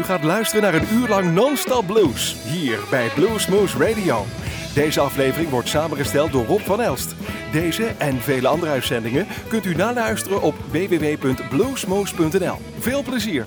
U gaat luisteren naar een uur lang non-stop blues hier bij Bluesmoose Radio. Deze aflevering wordt samengesteld door Rob van Elst. Deze en vele andere uitzendingen kunt u naluisteren op www.bluesmoose.nl. Veel plezier!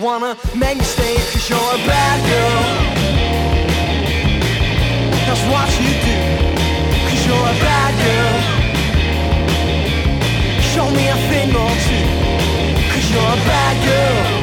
wanna make me stay Cause you're a bad girl. That's what you do Cause you're a bad girl. Show me a thing or two Cause you're a bad girl.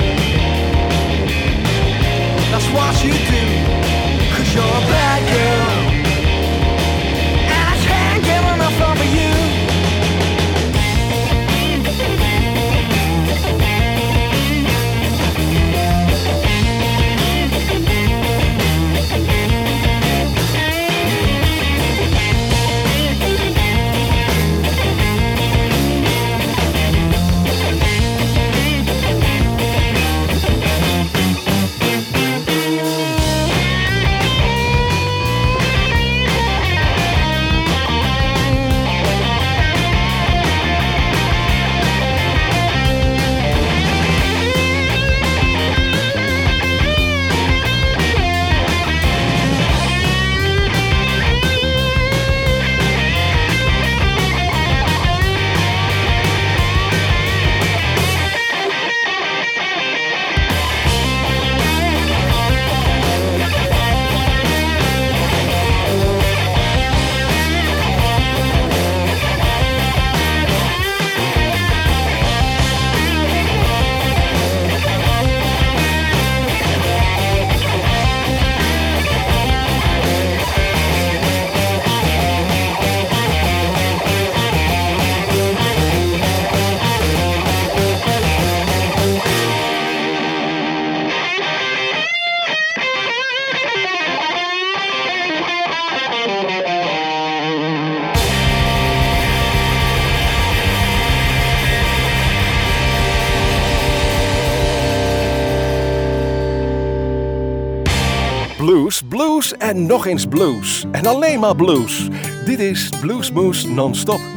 en nog eens blues. En alleen maar blues. Dit is Bluesmoose Non-Stop.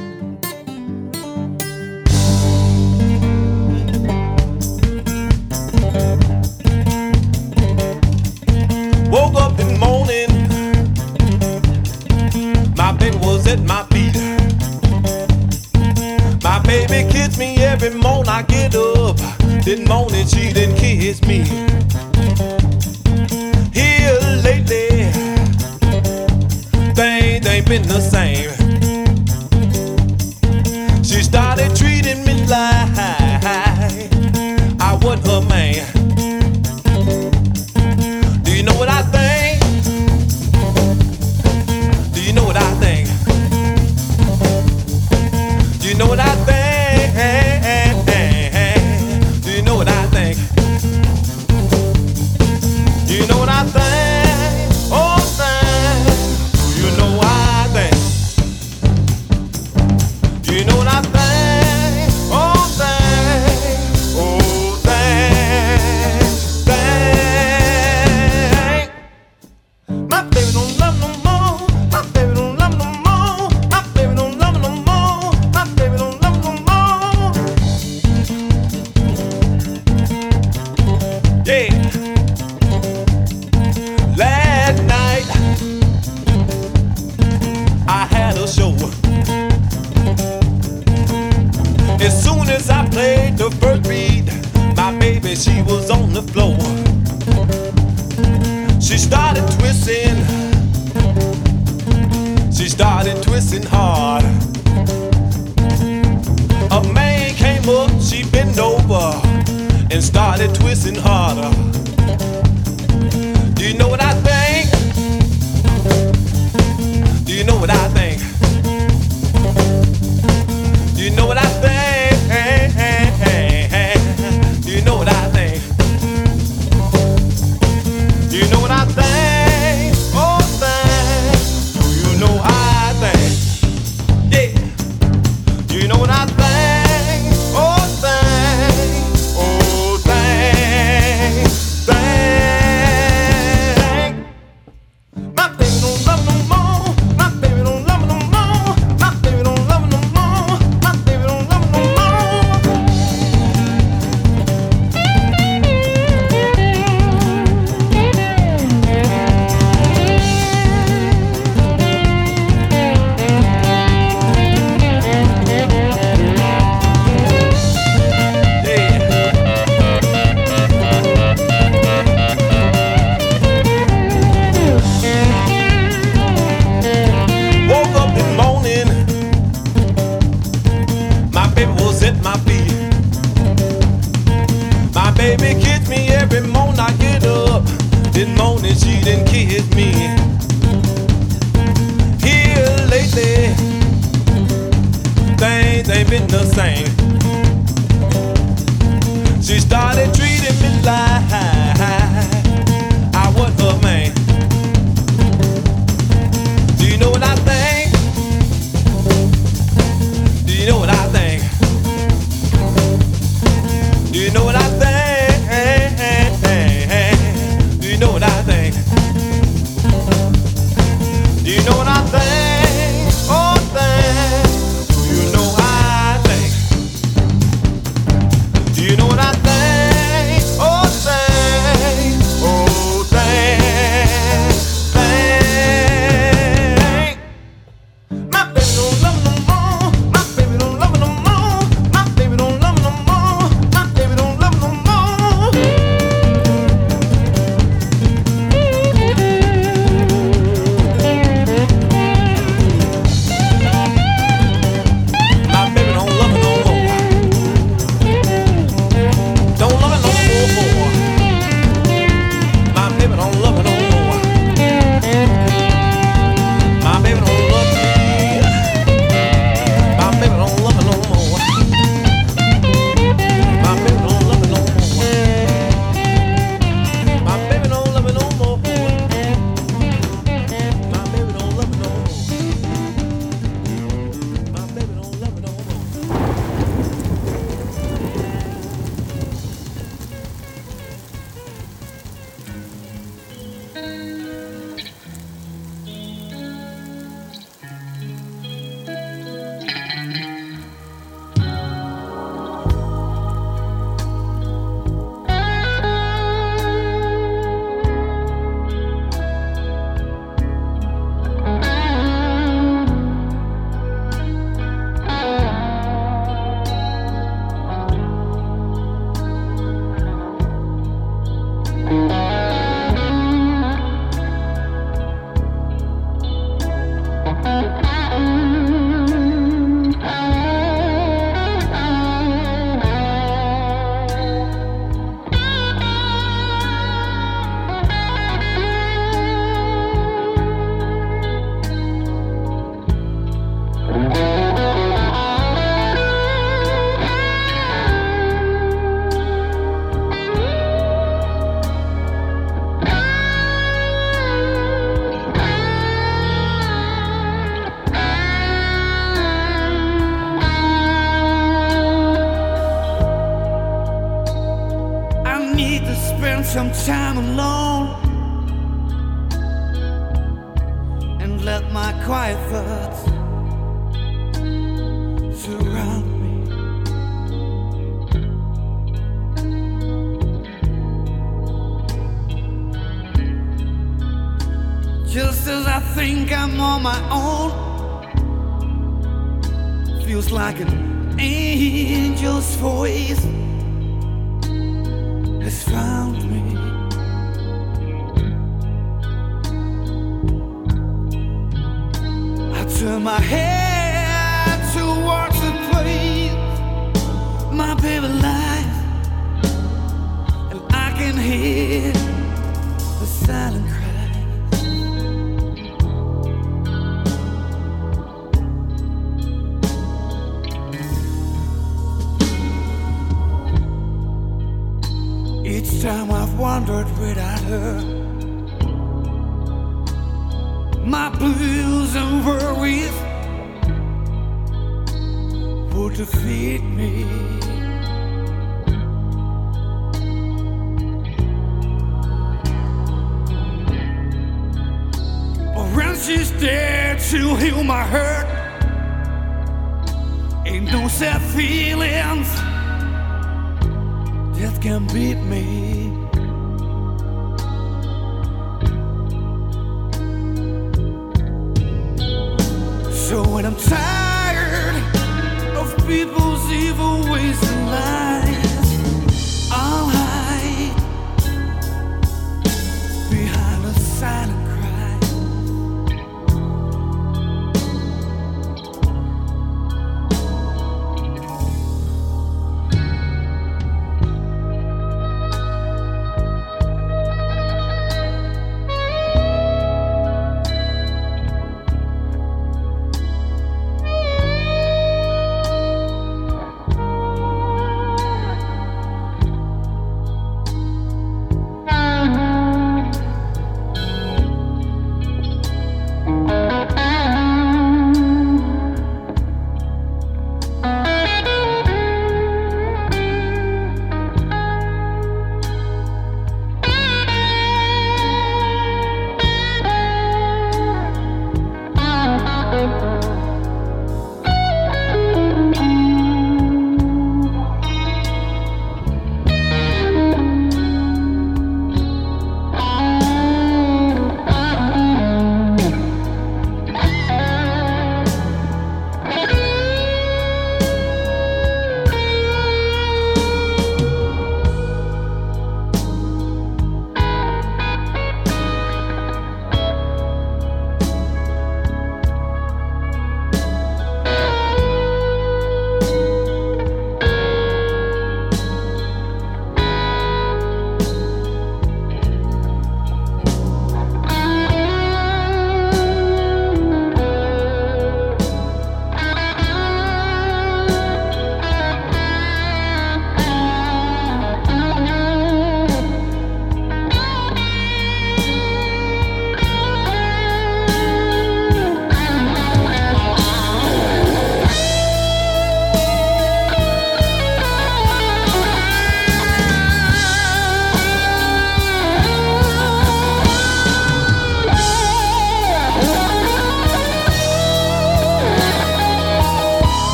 My head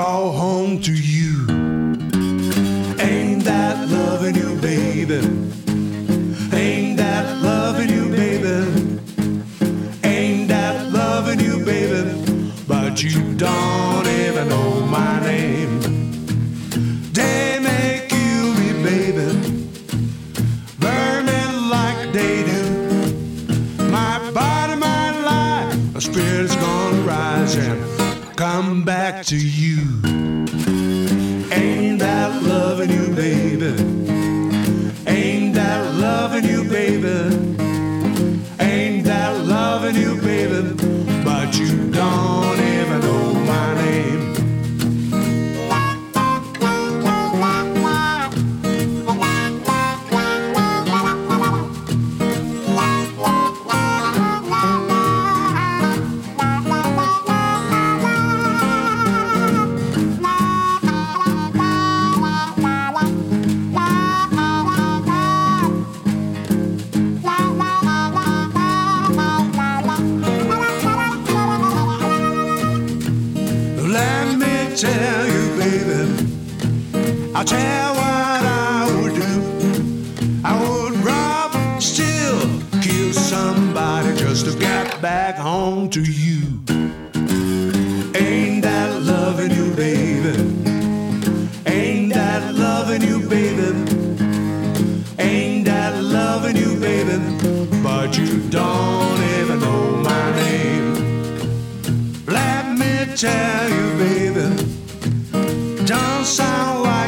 home to you. Ain't that loving you, baby? Ain't that loving you, baby? Ain't that loving you, baby? But you don't back to you. Ain't that loving you, baby? Ain't that loving you, baby?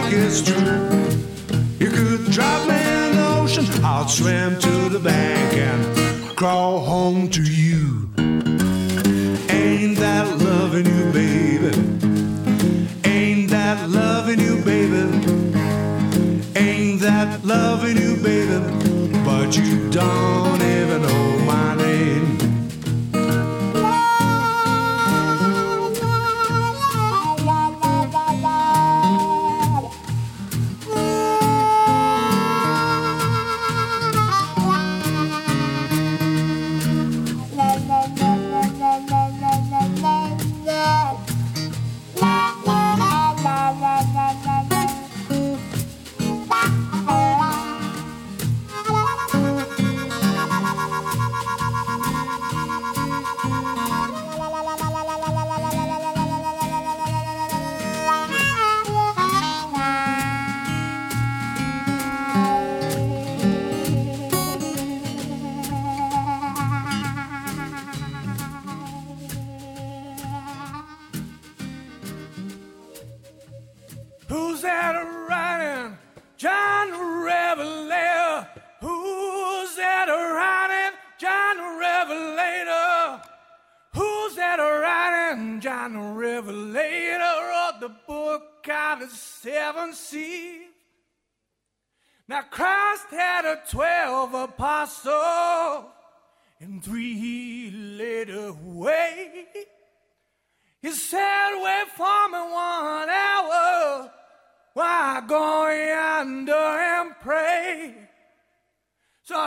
Like it's true. You could drop me in the ocean, I'll swim to the bank and crawl home to you. Ain't that loving you, baby? Ain't that loving you, baby? Ain't that loving you, baby? But you don't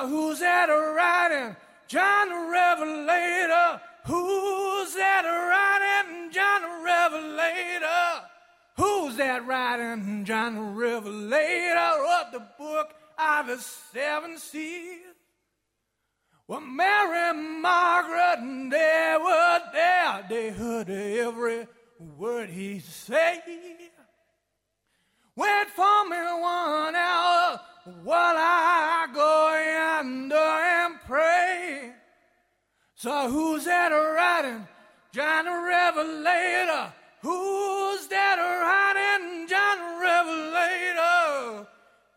Who's that writing? John the Revelator. Who's that writing? John the Revelator. Who's that writing? John the Revelator wrote the book of the seven seas. Well, Mary and Margaret, and they were there. They heard every word he said. Wait for me one hour while I go yonder and pray. So who's that writing? John the Revelator. Who's that writing? John the Revelator.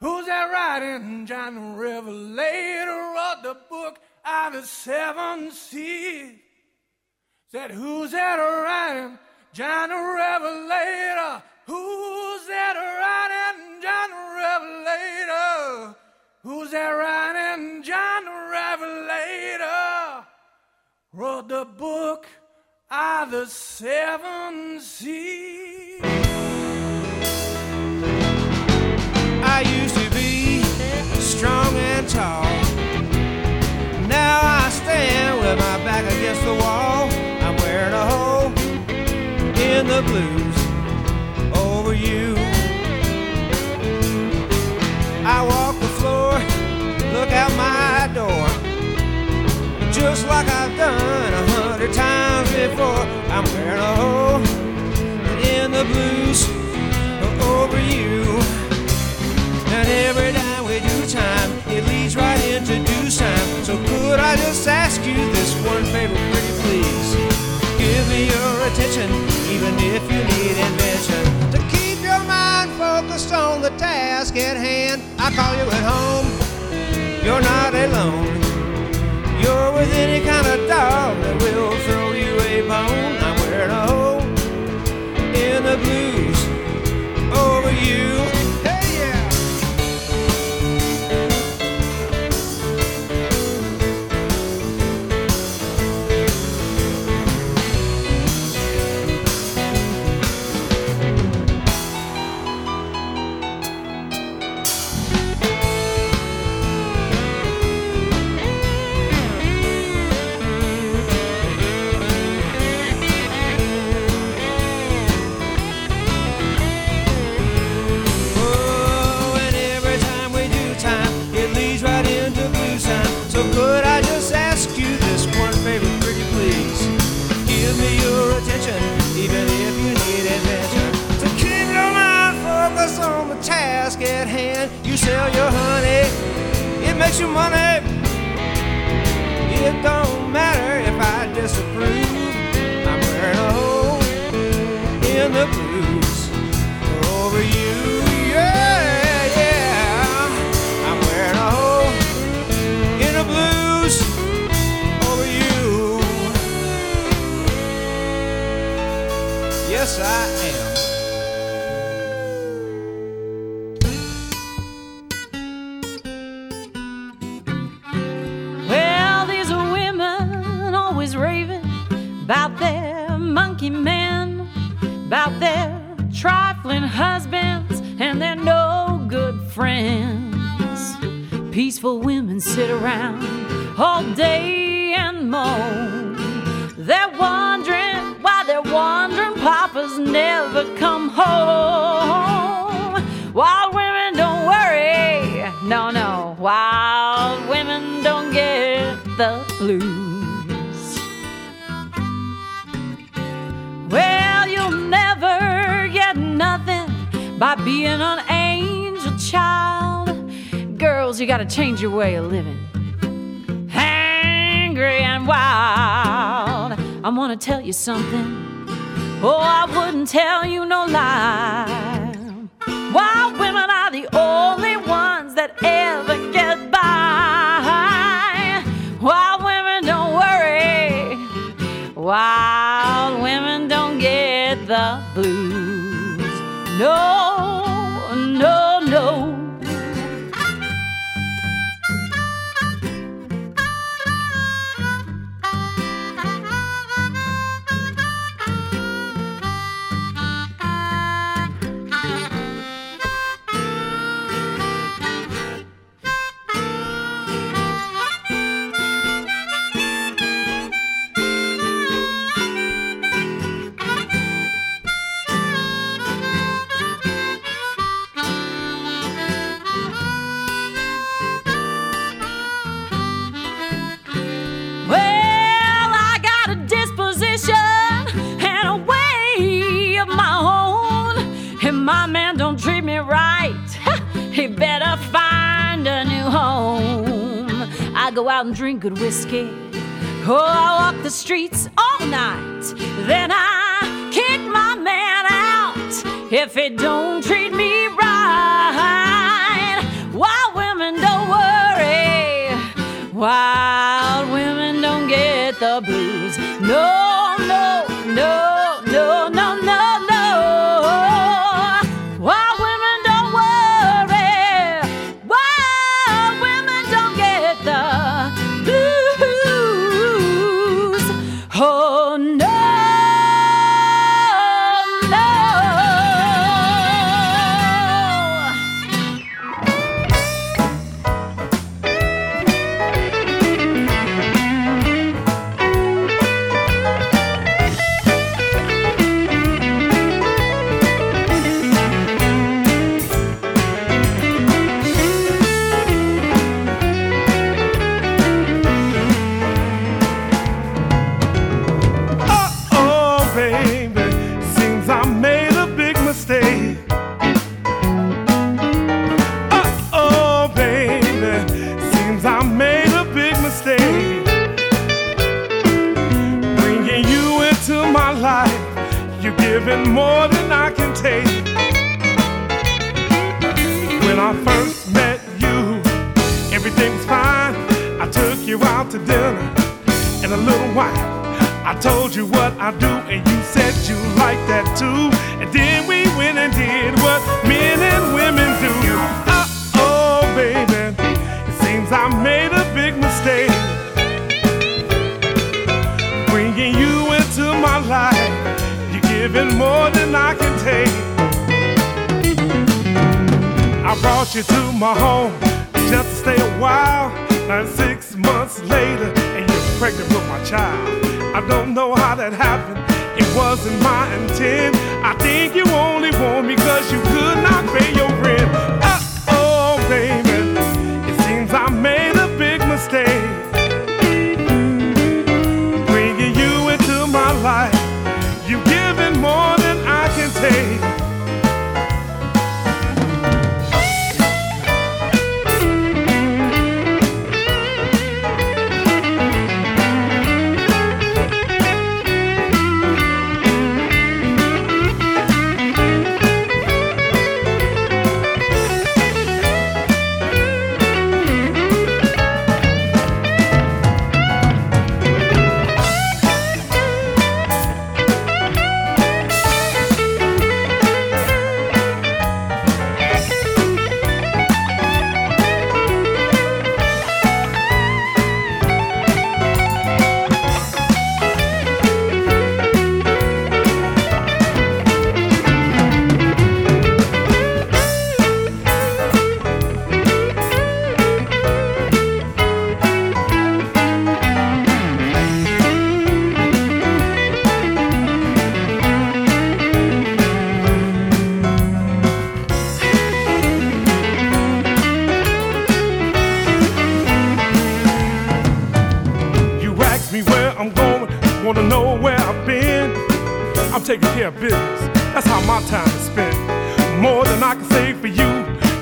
Who's that writing? John the Revelator wrote the book of the seven seas. Said, who's that writing? John the Revelator. Who's that writing? John Revelator. Who's that writing? John Revelator. Wrote the book of the seven seas. I used to be strong and tall. Now I stand with my back against the wall. I'm wearing a hole in the blues like I've done a hundred times before. I'm wearing a hole in the blues over you. And every time we do time, it leads right into due time. So could I just ask you this one favor, pretty please? Give me your attention, even if you need invention. To keep your mind focused on the task at hand, I call you at home. You're not alone. With any kind of dog that will throw you a bone. Makes you money. It don't matter if I disapprove. I'm wearing a hole in the blues over you. Yeah, yeah. I'm wearing a hole in the blues over you. Yes, I about their monkey men, about their trifling husbands and their no good friends. Peaceful women sit around all day and moan. They're wondering why their wandering papas never come home. Wild women don't worry, no, no. Wild women don't get the blues. Nothing by being an angel child. Girls, you gotta change your way of living. Angry and wild. I wanna tell you something. Oh, I wouldn't tell you no lie. Wild women are the only ones that ever get by. Wild women don't worry. Wild women don't get the blues. No, my man don't treat me right. He better find a new home. I go out and drink good whiskey. Oh, I walk the streets all night. Then I kick my man out if he don't treat me right. Wild women don't worry. Wild women don't get the blues. No, no, you out to dinner and a little wine. I told you what I do, and you said you like that too. And then we went and did what men and women do. Uh oh, baby, it seems I made a big mistake. Bringing you into my life, you're giving more than I can take. I brought you to my home just to stay a while. Now six months later, and you're pregnant with my child. I don't know how that happened. It wasn't my intent. I think you only want me because you could not pay your rent. Uh oh, baby. It seems I made a big mistake. Bringing you into my life. you've given more than I can take. Taking care of business. That's how my time is spent. More than I can say for you.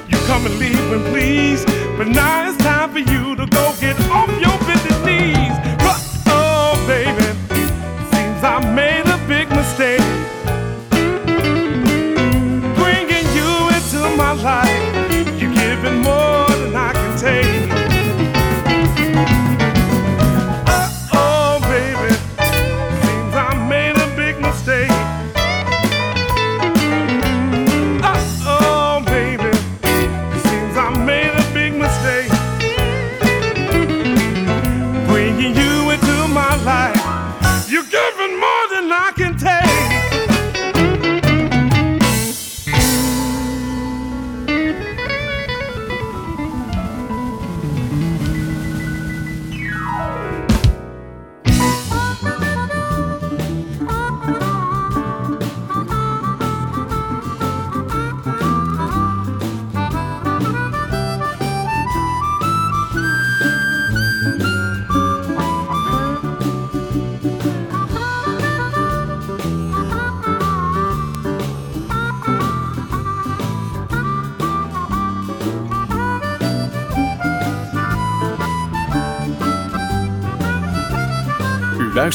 You come and leave when please. But now it's time for you to go get off your